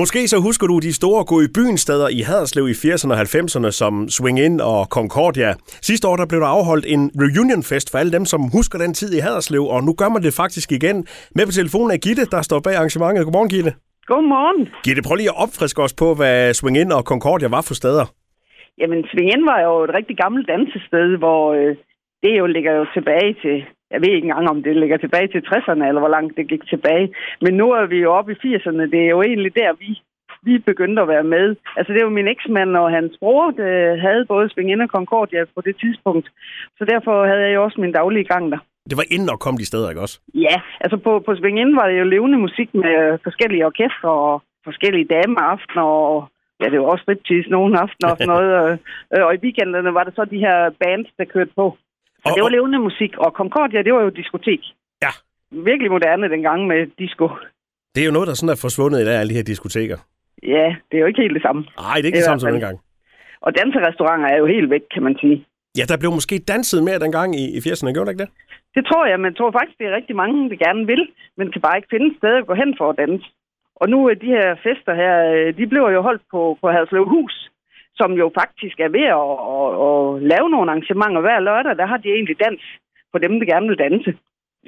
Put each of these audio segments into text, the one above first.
Måske så husker du de store gå i byen steder i Haderslev i 80'erne og 90'erne som Swing In og Concordia. Sidste år der blev der afholdt en reunionfest for alle dem, som husker den tid i Haderslev, og nu gør man det faktisk igen. Med på telefonen er Gitte, der står bag arrangementet. Godmorgen, Gitte. Godmorgen. Gitte, prøv lige at opfriske os på, hvad Swing In og Concordia var for steder. Jamen, Swing In var jo et rigtig gammelt dansested, hvor øh, det jo ligger jo tilbage til jeg ved ikke engang, om det ligger tilbage til 60'erne, eller hvor langt det gik tilbage. Men nu er vi jo oppe i 80'erne. Det er jo egentlig der, vi, vi begyndte at være med. Altså, det var min eksmand og hans bror, der havde både Svinginde og Concordia på det tidspunkt. Så derfor havde jeg jo også min daglige gang der. Det var inden at komme de steder, ikke også? Ja, altså på, på Svinginde var det jo levende musik med forskellige orkestre og forskellige dameaftener og ja, det var også striptease nogle aftener og sådan noget. og, og i weekenderne var det så de her bands, der kørte på. Og, det var levende musik, og Concordia, det var jo diskotek. Ja. Virkelig moderne dengang med disco. Det er jo noget, der sådan er forsvundet i dag, alle de her diskoteker. Ja, det er jo ikke helt det samme. Nej, det er ikke det, det samme som dengang. Og danserestauranter er jo helt væk, kan man sige. Ja, der blev måske danset mere dengang i, i 80'erne, gjorde det ikke det? Det tror jeg, men jeg tror faktisk, det er rigtig mange, der gerne vil, men kan bare ikke finde et sted at gå hen for at danse. Og nu er de her fester her, øh, de bliver jo holdt på, på Haderslev Hus, som jo faktisk er ved at, at, at lave nogle arrangementer hver lørdag. Der har de egentlig dans for dem, der gerne vil danse.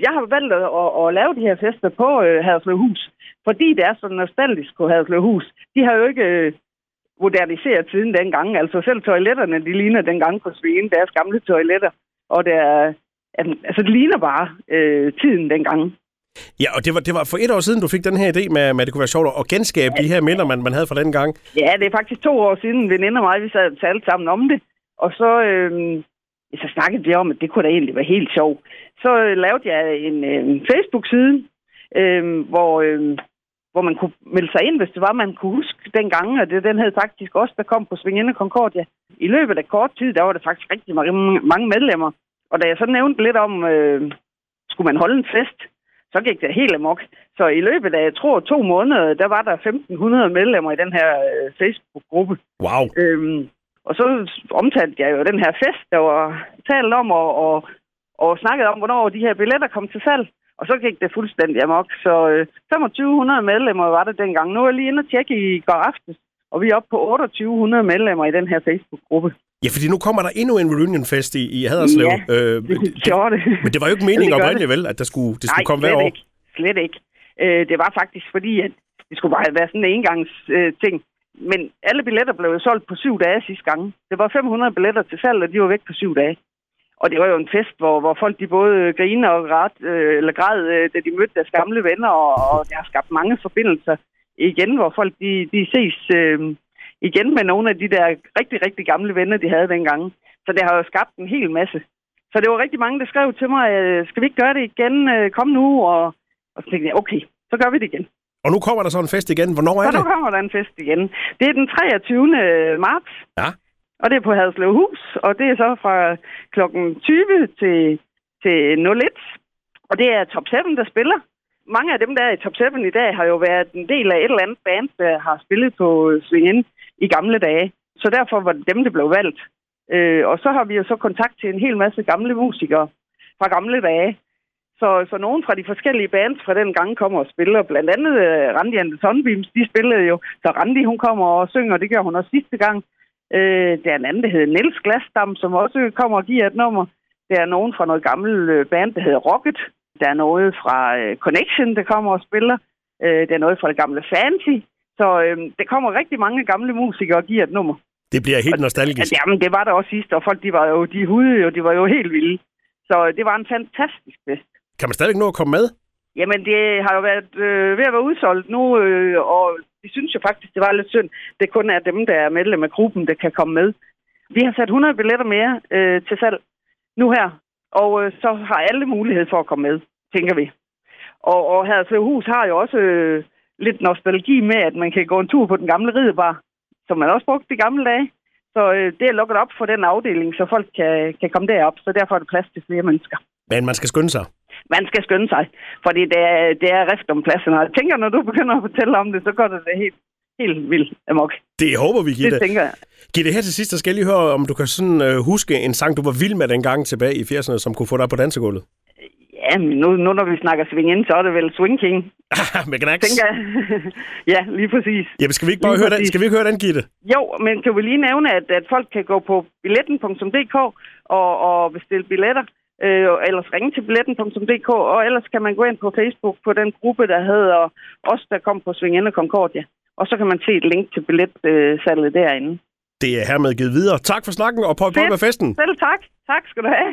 Jeg har valgt at, at, at lave de her fester på øh, Haderslev Hus, fordi det er så nostalgisk på Haderslev Hus. De har jo ikke øh, moderniseret siden dengang. Altså selv toiletterne, de ligner dengang på Sveen, deres gamle toiletter. Og det er, altså, det ligner bare øh, tiden dengang. Ja, og det var, det var for et år siden, du fik den her idé med, at det kunne være sjovt at genskabe ja. de her minder, man, man havde fra den gang. Ja, det er faktisk to år siden, en veninde og mig, vi sad og talte sammen om det. Og så, øh, så snakkede vi om, at det kunne da egentlig være helt sjovt. Så øh, lavede jeg en, øh, en Facebook-side, øh, hvor, øh, hvor man kunne melde sig ind, hvis det var, man kunne huske dengang. Og det, den hed faktisk også, der kom på Svingende Concordia. I løbet af kort tid, der var der faktisk rigtig mange, mange medlemmer. Og da jeg så nævnte lidt om, øh, skulle man holde en fest, så gik det helt amok. Så i løbet af, jeg tror, to måneder, der var der 1.500 medlemmer i den her øh, Facebook-gruppe. Wow. Øhm, og så omtalte jeg jo den her fest, der var talt om, og, og, og snakket om, hvornår de her billetter kom til salg. Og så gik det fuldstændig amok. Så øh, 2500 medlemmer var det dengang. Nu er jeg lige inde og tjekke i går aftes, og vi er oppe på 2800 medlemmer i den her Facebook-gruppe. Ja, fordi nu kommer der endnu en reunionfest i, i Haderslev. Ja, øh, det gjorde det. Men det var jo ikke meningen oprindeligt, vel, at der skulle, det skulle Nej, komme hver år? ikke. Slet ikke. Øh, det var faktisk fordi, at det skulle bare være sådan en engangs øh, ting. Men alle billetter blev jo solgt på syv dage sidste gang. Det var 500 billetter til salg, og de var væk på syv dage. Og det var jo en fest, hvor, hvor folk de både griner og græd, øh, eller græd, øh, da de mødte deres gamle venner, og, og det har skabt mange forbindelser igen, hvor folk de, de ses øh, igen med nogle af de der rigtig, rigtig gamle venner, de havde dengang. Så det har jo skabt en hel masse. Så det var rigtig mange, der skrev til mig, skal vi ikke gøre det igen? Kom nu. Og, og så tænkte jeg, okay, så gør vi det igen. Og nu kommer der så en fest igen. Hvornår er så det? Så nu kommer der en fest igen. Det er den 23. marts. Ja. Og det er på Haderslev Hus. Og det er så fra klokken 20 til, til 01. Og det er Top 7, der spiller. Mange af dem, der er i Top 7 i dag, har jo været en del af et eller andet band, der har spillet på øh, Svingen i gamle dage. Så derfor var det dem, der blev valgt. Øh, og så har vi jo så kontakt til en hel masse gamle musikere fra gamle dage. Så, så nogen fra de forskellige bands fra den gang kommer og spiller. Blandt andet uh, Randi and the Sunbeams, de spillede jo. Så Randi, hun kommer og synger, det gør hun også sidste gang. Øh, der er en anden, der hedder Niels Glasdam, som også kommer og giver et nummer. Der er nogen fra noget gammelt øh, band, der hedder Rocket. Der er noget fra uh, Connection, der kommer og spiller. Uh, der er noget fra det gamle Fancy. Så uh, der kommer rigtig mange gamle musikere og giver et nummer. Det bliver helt nostalgisk. Jamen, det var der også sidst, og folk, de var jo, de hudede jo, de var jo helt vilde. Så det var en fantastisk fest. Kan man stadig nå at komme med? Jamen, det har jo været øh, ved at være udsolgt nu, øh, og vi synes jo faktisk, det var lidt synd. Det kun er dem, der er medlem af gruppen, der kan komme med. Vi har sat 100 billetter mere øh, til salg nu her, og øh, så har alle mulighed for at komme med, tænker vi. Og, og Hus har jo også øh, lidt nostalgi med, at man kan gå en tur på den gamle ridebar, som man også brugte de gamle dage. Så øh, det er lukket op for den afdeling, så folk kan, kan komme derop, så derfor er der plads til flere mennesker. Men man skal skynde sig man skal skynde sig, fordi det er, det er rift om pladsen. Og jeg tænker, når du begynder at fortælle om det, så går det, det helt, helt vildt amok. Det håber vi, Gitte. Det tænker jeg. Gitte, her til sidst, skal jeg lige høre, om du kan sådan, uh, huske en sang, du var vild med dengang tilbage i 80'erne, som kunne få dig på dansegulvet. Ja, men nu, nu når vi snakker swing ind, så er det vel Swing King, med Knacks. tænker jeg. ja, lige præcis. Jamen, skal vi ikke bare Lige høre den, præcis. skal vi ikke høre den, Gitte? Jo, men kan vi lige nævne, at, at folk kan gå på billetten.dk og, og bestille billetter, øh, ellers ringe til billetten.dk, og ellers kan man gå ind på Facebook på den gruppe, der hedder Os, der kom på Sving og Concordia. Og så kan man se et link til billetsalget derinde. Det er hermed givet videre. Tak for snakken, og på, med festen. Selv tak. Tak skal du have.